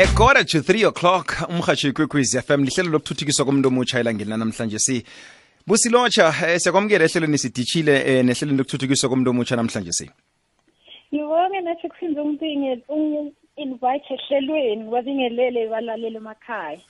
ekora to 3 o'clock umhatsho ikwekwezi fm lihlelo lokuthuthukiswa komuntu omutsha elangeni lanamhlanje si. Busilotsha eh, siyakwamukela ehlelweni sidishile eh, nehlelweni lokuthuthukiswa komuntu omutsha namhlanje si. Ngibonge nathi kusinze umpinge ungi-invite ehlelweni babingelele balalele emakhaya.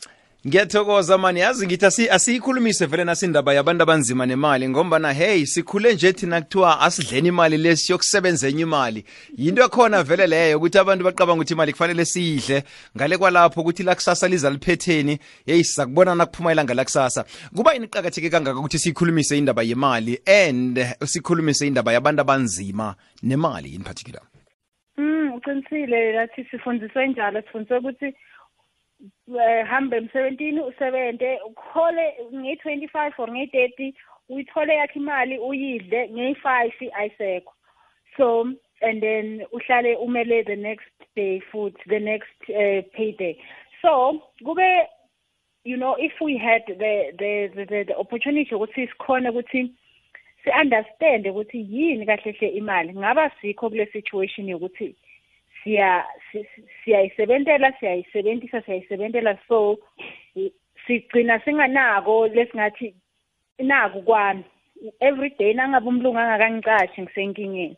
Ngiyathokoza mani. Yazi ngithi asi- asiyikhulumise vele nasindaba yabantu abanzima nemali ngombana hey sikhule nje thina kuthiwa asidleni imali le siyokusebenza enye imali. Yinto ekhona vele leyo ukuthi abantu bacabanga ukuthi imali kufanele siyidle. Ngale kwalapho ukuthi lakusasa liza liphetheni yeyi sizakubona nakuphuma ilanga lakusasa kuba yini iqakatheke kangaka ukuthi siyikhulumise indaba yemali and sikhulumise indaba yabantu abanzima nemali in particular? Mm uqinisile lathi sifundiswe njalo sifundiswe ukuthi eh, hambe emsebentini usebente ukhole nge-25 or nge-30 uyithole yakho imali uyidle ngeyi-5 ayisekho. So and then uhlale umele the next day futhi the next uh, payday. So kube you know if we had the the the, the, the opportunity ukuthi sikhone ukuthi si-understand ukuthi yini kahle hle imali. Ngaba sikho kule situation yokuthi siya si- si- siyayisebentela siyayisebentela so i- sigcina singanako lesingathi naku kwami every day nangabe umlungu angakangicashi ngisenkingeni.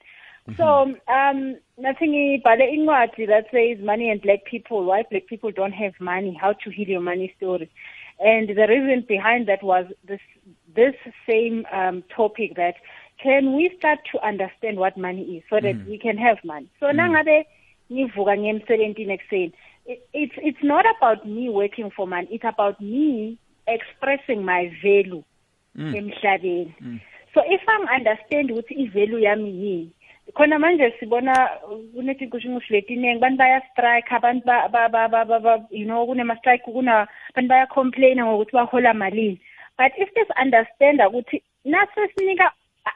So um nathi ngibhale incwadi that says money and black people why black people don't have money? How to heal your money story? And the reason behind that was this this same um, topic that can we start to understand what money is so that we can have money? So nangabe ngivuka ngemsebentini ekuseni. It- it's it's not about me working for money it's about me expressing my value emhlabeni. So if angi-understand ukuthi i-value yami yini khona manje sibona kunetikushingushi letiningi abantu bayastrike abantu ba- ba- ba- ba- ba- ba- you know kunema-strike abantu bayacomplaina ngokuthi bahola malini. But if this understanda ukuthi nasesinika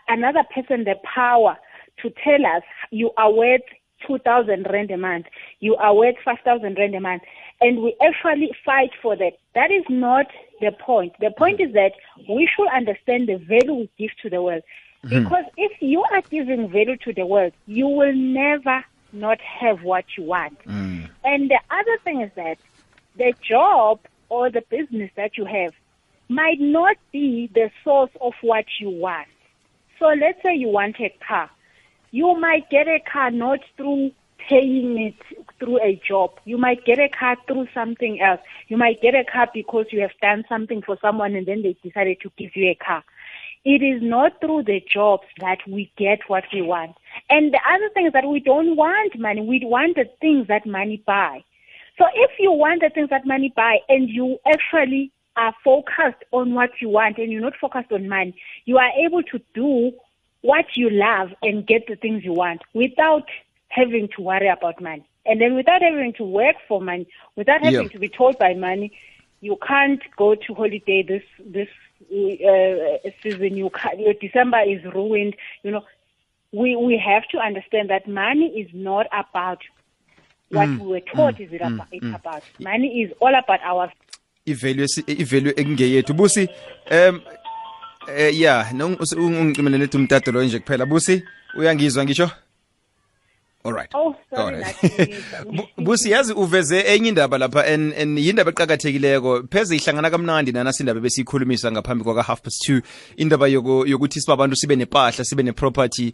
another person the power to tell us you are worth 2000 rand a month. You are worth 5000 rand a month. And we actually fight for that. That is not the point. The point is that we should understand the value we give to the world. Hmm. Because if you are giving value to the world you will never not have what you want. Hmm. And the other thing is that the job or the business that you have might not be the source of what you want. So let's say you want a car you might get a car not through paying it through a job. You might get a car through something else. You might get a car because you have done something for someone and then they decided to give you a car. It is not through the jobs that we get what we want. And the other thing is that we don't want money. We want the things that money buy. So if you want the things that money buy and you actually are focused on what you want and you're not focused on money, you are able to do what you love and get the things you want without having to worry about money. And then without having to work for money, without having Yeah. to be told by money, you can't go to holiday this this uh, season. You can't, your December is ruined. You know, we we have to understand that money is not about what we were taught is it about, it's about. Money is all about our ivalue ivalue ekungeyethu busi um eh yeah ungicimele nethi umtato lo nje kuphela. Busi uyangizwa ngisho alright Oh, sorry, busi yazi uveze enye indaba lapha and and yindaba eqakathekileko. Pheze ihlangana kamnandi nanasindaba besiyikhulumisa ngaphambi kwaka half past two. Indaba yoku- yokuthi sibabantu sibe nepahla sibe neproperty.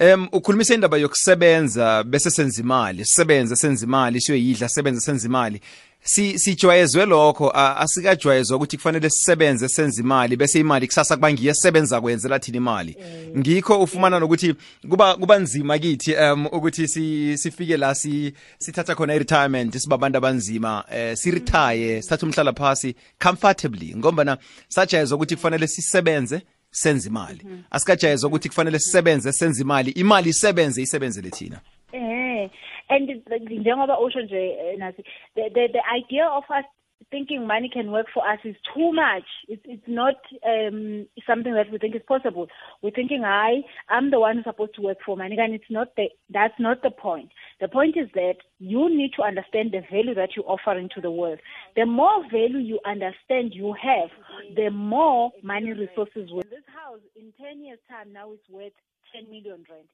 Um ukhulumisa indaba yokusebenza bese senza imali. Sisebenze senza imali siyoyidla sebenze senza imali. Si sijwayezwe lokho a- asikajwayezwa ukuthi kufanele sisebenze senze imali bese imali kusasa kuba ngiye sebenza kwenzela thina imali. Ngikho ufumana nokuthi kuba kuba nzima kithi um ukuthi si sifike la si sithatha khona i-retirement sibabantu abanzima eh siretire sithatha umhlala phasi comfortably. Ngombana sajayezwa ukuthi kufanele sisebenze senze imali. Asikajayezwa ukuthi kufanele sisebenze senze imali imali isebenze isebenzele thina. Eh, and the- njengoba usho nje eh, nasi the, the the idea of us thinking money can work for us is too much. It's it's not um something that we think is possible. We're thinking, I I'm the one who's supposed to work for money, and it's not the that's not the point. The point is that you need to understand the value that you're offering to the world. The more value you understand you have, the more money resources will. This house in ten years' time now is worth ten million rand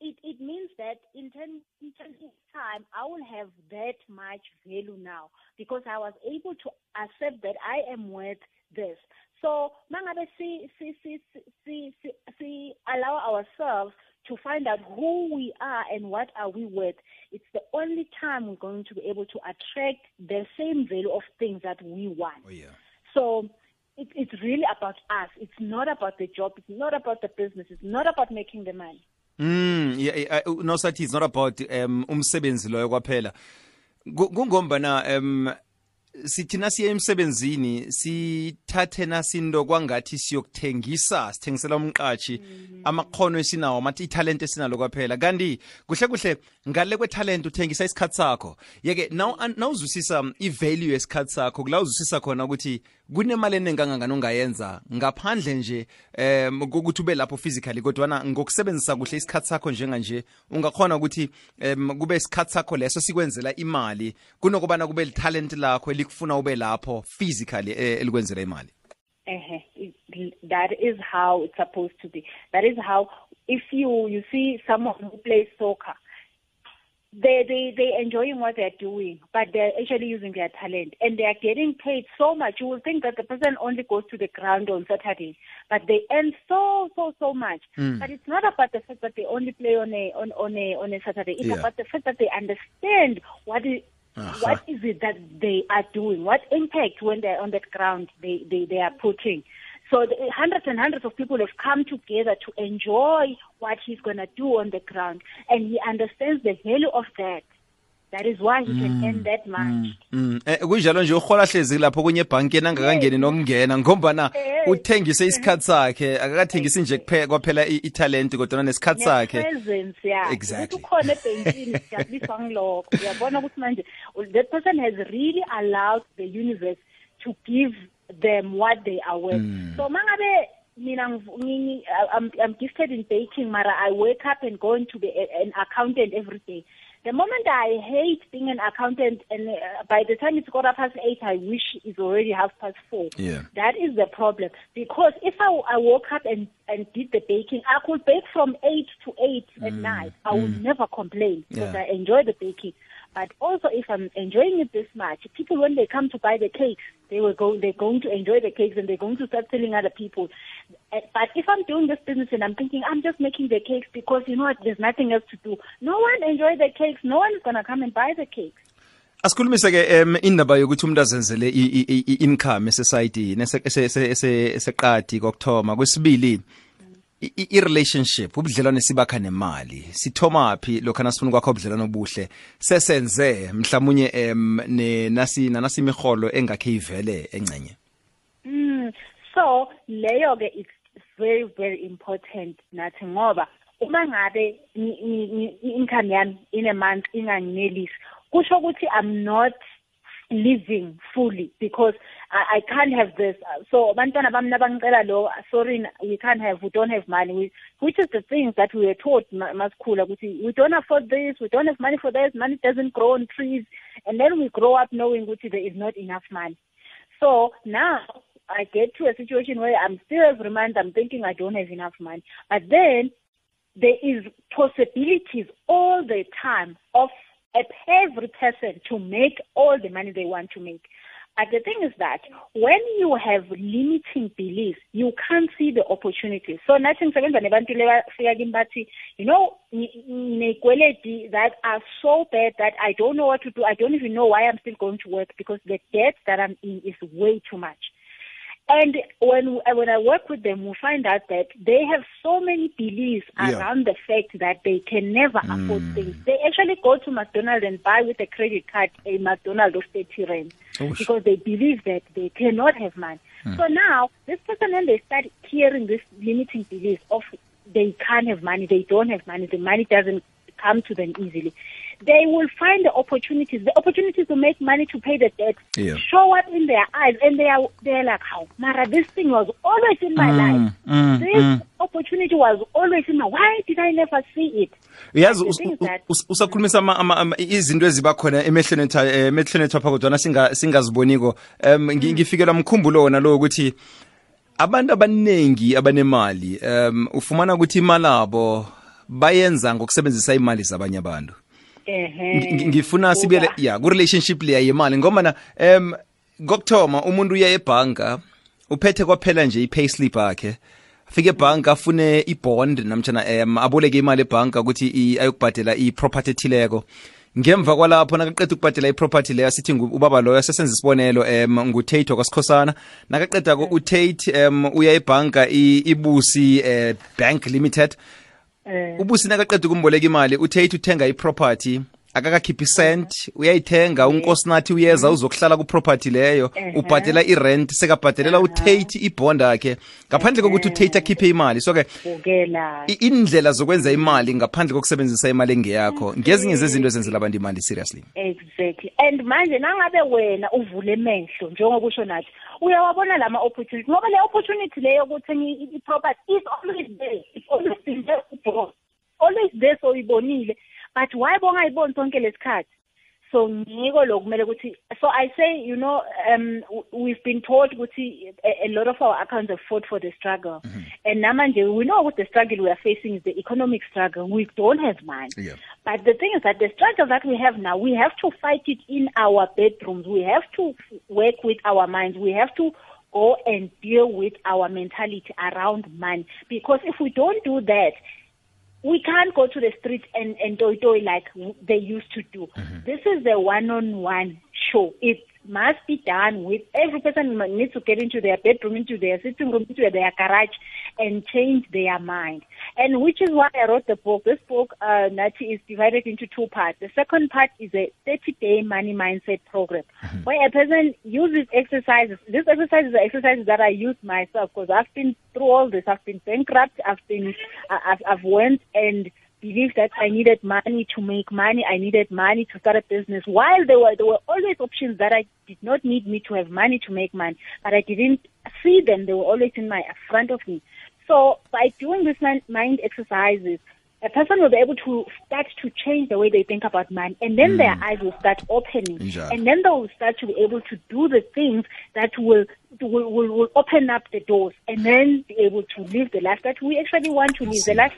it, it means that in 10, in 10 years time, I will have that much value now because I was able to accept that I am worth this. So, mangabe si, si, si, si, si, si, si allow ourselves to find out who we are and what are we worth, it's the only time we're going to be able to attract the same value of things that we want. oh yeah So it, it's really about us. It's not about the job. It's not about the business. It's not about making the money. Mm, yeah, yeah, uh, no sathi it's not about um umsebenzi loyo kwaphela. Ku- Kungombana um sithina siye emsebenzini sithathe nasinto kwangathi siyokuthengisa sithengisela umqashi amakhono esinawo amathi italent esinalo kwaphela. Kanti kuhle kuhle ngale kwetalent uthengisa isikhathi sakho. Yeke naw- nawuzwisisa i-value yesikhathi sakho kula uzwisisa khona ukuthi kunemali eningi kangangani ongayenza ngaphandle nje um kokuthi ube lapho physically kodwana ngokusebenzisa kuhle isikhathi sakho njenganje ungakhona ukuthi um kube isikhathi sakho leso sikwenzela imali kunokubana kube lithalent lakho elikufuna ube lapho physically eh, elikwenzela imali uh That is how it's supposed to be. That is how, if you you see someone who plays soccer, they they they enjoying what they're doing, but they're actually using their talent, and they are getting paid so much. You will think that the person only goes to the ground on Saturday, but they earn so so so much. Hmm. But it's not about the fact that they only play on a on on a on a Saturday. It's Yeah. about the fact that they understand what is Aha. Uh-huh. what is it that they are doing? What impact when they're on that ground they, they, they are putting? So the hundreds and hundreds of people have come together to enjoy what he's going to do on the ground. And he understands the value of that. That is why he can earn that much. Mm, eh, kunjalo nje uhola hlezi lapho kunye ebhankeni angakangeni nokungena ngombana Eh. uthengise isikhathi sakhe akakathengisi nje kuphe- kwaphela i- italent kodwa nesikhathi sakhe presence yeah Exactly. ukuthi ukhona ebhentshini siyabiswa ngilokho uyabona ukuthi manje that person has really allowed the universe to give them what they are worth so mangabe mina I'm, I'm gifted in baking mara I wake up and go into the, an accountant every day the moment I hate being an accountant and uh, by the time it's quarter past eight I wish it's already half past four Yeah. that is the problem because if I, I woke up and, and did the baking, I could bake from 8 to 8 at night. I would never complain because Mm. Yeah. I enjoy the baking. But also, if I'm enjoying it this much, people when they come to buy the cakes, they will go. They're going to enjoy the cakes and they're going to start telling other people. Uh, But if I'm doing this business and I'm thinking I'm just making the cakes because you know what, there's nothing else to do. No one enjoy the cakes. No one is gonna come and buy the cakes. asikhulumise ke em indaba yokuthi umuntu azenzele i-income esesayidini ese- ese- ese- ese- eseqadi kokuthoma kwesibili i-relationship ubudlelwane sibakha nemali. Sithoma phi lokho nasifuna ukwakha ubudlelwane obuhle? Sesenze mhlawumunye em ne- nasi nanasi imiholo engakhe ivele engcenye. Mm, so leyo ke it's very very important nathi ngoba uma ngabe i-income yami in a month inganginelisi kusho ukuthi I'm not living fully because I, I can't have this. So sorry we can't have we don't have money we, which is the things that we were taught masikhula ukuthi we don't afford this we don't have money for this money doesn't grow on trees and then we grow up knowing ukuthi there is not enough money so now I get to a situation where I'm still every month I'm thinking I don't have enough money. But then there is possibilities all the time of of every person to make all the money they want to make. But the thing is that when you have limiting beliefs, you can't see the opportunities. So nathi ngisebenza nebantu lebafika kimi bathi, you know, nginekweledi that are so bad that I don't know what to do. I don't even know why I'm still going to work because the debt that I'm in is way too much. And when uh, when I work with them, we find out that they have so many beliefs Yeah. around the fact that they can never afford hmm. things. They actually go to McDonald's and buy with a credit card a McDonald's of 30 rand oh, Oosh. because they believe that they cannot have money. Hmm. So now, this person, when they start hearing this limiting beliefs of they can't have money, they don't have money, the money doesn't come to them easily, they will find the opportunities, the opportunities to make money to pay the debt, Yeah. show up in their eyes, and they are they're like, "How, Mara, this thing was always in my life. mm, this mm. opportunity was always in my. Why did I never see it?" yazi The us- thing is that- us- usakhulumisa ama- ama- ama- izinto eziba khona emehlweni ethu eh, emehlweni ethu apha kodwana singa- singaziboniko um ngi- ngifikelwa mkhumbulo wona lo ukuthi abantu abaningi abanemali um ufumana ukuthi imali abo bayenza ngokusebenzisa imali zabanye abantu ehe Ngi- ngifuna sibuyele Kuba- ya ku-relationship leya yemali ngoba na um kokuthoma umuntu uya ebhanka uphethe kwaphela nje i-payslip akhe afike ebhanka afune i-bond namtshana um aboleke imali ebhanka ukuthi i- ayokubhadela i-property ethileko. Ngemva kwalapho nakaqeda ukubhadela i-property leyo sithi ngu- ubaba loyo sesenza isibonelo um ngutate wakwasikhosana nakaqeda-ko utate um uya ebhanka i- ibusi um bank limited. ubusina kaqeda kumboleka imali uthe ithi uthenga iproperty akakakhiphi cent uyayithenga unkosinathi uyeza uzokuhlala kuproperty leyo Ehe. ubhadela irent sekabhadelela utate ibond akhe. Ngaphandle kokuthi utate akhiphe imali so ke bukela. i- indlela zokwenza imali ngaphandle kokusebenzisa imali engeyakho ngezinye zezinto ezenzela abantu imali seriously. Exactly. And manje nangabe wena uvule emehlo njengoba usho nathi uyawabona lama opportunity ngoba le opportunity leyo yokuthenga i- i- i-property is always there it's always been there bro always there so uyibonile. But why bongayiboni sonke lesikhathi so ngiko lokumele ukuthi so i say you know um we've been taught ukuthi a, a lot of our accounts have fought for the struggle. And namanje we know what the struggle we are facing is the economic struggle. We don't have money. Yeah. but the thing is that the struggle that we have now we have to fight it in our bedrooms. We have to work with our minds. We have to go and deal with our mentality around money. Because if we don't do that we can't go to the street and, and toy toy like they used to do. Mm-hmm. This is the one on one show. It must be done with every person needs to get into their bedroom, into their sitting room, into their garage and change their mind. And which is why I wrote the book. This book, uh, Nati, is divided into two parts. The second part is a 30 day money mindset program where a person uses exercises. This exercise is the exercises that I use myself because I've been through all this. I've been bankrupt. I've been, I've, I've went and believed that I needed money to make money. I needed money to start a business. While there were there were always options that I did not need me to have money to make money, but I didn't see them. They were always in my front of me. So by doing this mind, mind exercises, a person will be able to start to change the way they think about money, and then their hmm. eyes will start opening, Njalo. and then they will start to be able to do the things that will will, will, will open up the doors, and then be able to live the life that we actually want to live, the life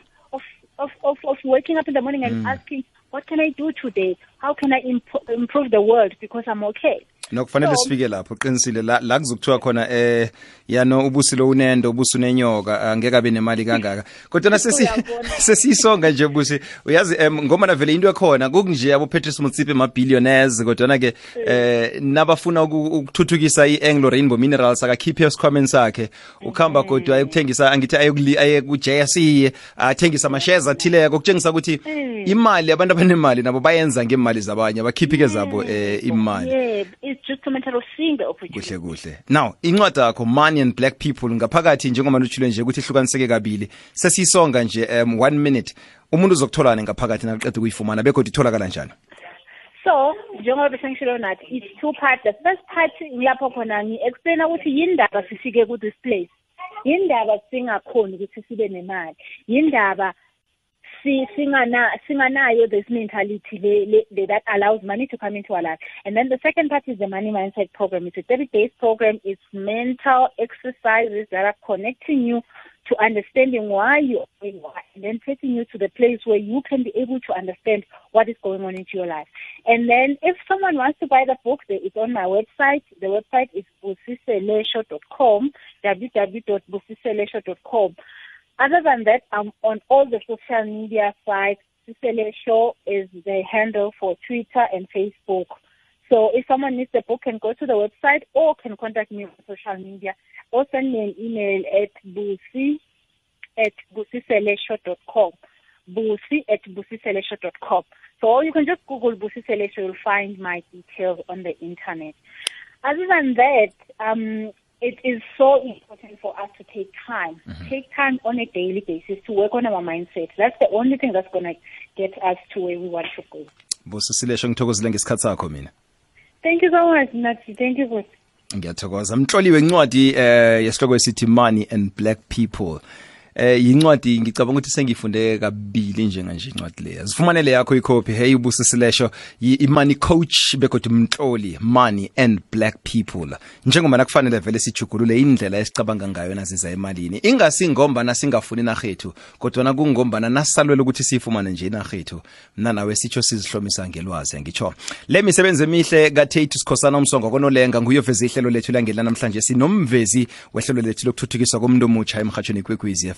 of of, of, waking up in the morning and mm. asking, what can I do today? How can I imp- improve the world because I'm okay? Nokufanele sifike lapho qinisile la, la kuzokuthiwa khona eh yano ubusi lo unendo ubusi unenyoka angeke abe nemali kangaka. Kodwa sesi Uyabona. sesisonga nje busi uyazi em ngoma na vele into ekhona kukunje abo Patrice Mutsipe ma billionaires kodwa ke eh. nabafuna uku- ukuthuthukisa iAnglo Rainbow Minerals akakhiphe esikhwameni sakhe. Ukhamba kodwa ayekuthengisa angithi ayekuli aye ku JSE athengisa ama shares athileko kutshengisa ukuthi Mm. imali abantu abanemali nabo bayenza ngemali zabanye abakhiphike zabo eh imali. Just a matter of seeing the opportunity. kuhle kuhle now incwadi yakho money and black people ngaphakathi njengoba utshilo nje ukuthi ihlukaniseke kabili sesiyisonga nje um one minute umuntu uzokutholani ngaphakathi nakaqeda ukuyifumana begodwa itholakala njani So, njengoba besengishilo nathi, it's two parts. The first part ngilapho khona ngi-explaina ukuthi yindaba sifike ku this place. Yindaba singakhoni ukuthi sibe nemali. Yindaba si singana singanayo this mentality le, le, le that allows money to come into our life. And then the second part is the money mindset program. It's a 30 days program. It's mental exercises that are connecting you to understanding why you are doing what, and then taking you to the place where you can be able to understand what is going on into your life. And then if someone wants to buy the book, it's on my website. The website is busiselesho.com, www.busiselesho.com. Other than that, I'm on all the social media sites. Sisele Show is the handle for Twitter and Facebook. So if someone needs the book, can go to the website or can contact me on social media or send me an email at busi at busiselesho.com. Busi at busiselesho.com. So you can just Google Busi Selesho, you'll find my details on the internet. Other than that, um, it is so important for us to take time. Take time on a daily basis to work on our mindset. That's the only thing that's going to get us to where we want to go. busisilesho ngithokozile ngesikhathi sakho mina Thank you so much, Nati. Thank you for ngiyathokoza mhloliwe incwadi eh yesihloko esithi money and black people eh yincwadi ngicabanga ukuthi sengifunde kabili njenganje incwadi leya zifumanele yakho icopy hey ubusi silesho i-money coach begodwa umhloli money and black people. Njengoba nakufanele vele sijugulule indlela esicabanga ngayo naziza emalini. Ingasingombana singafuni inarhethu kodwa kungombana nasalwele ukuthi siyifumane nje inarhethu. Mna nawe sitsho sizihlomisa ngelwazi ngitsho le misebenzi emihle katate sikhosana umsongo konolenga nguyoveza ihlelo lethu langela namhlanje. Sinomvezi wehlelo lethu lokuthuthukiswa komuntu omutsha emhatshweni kwekwezi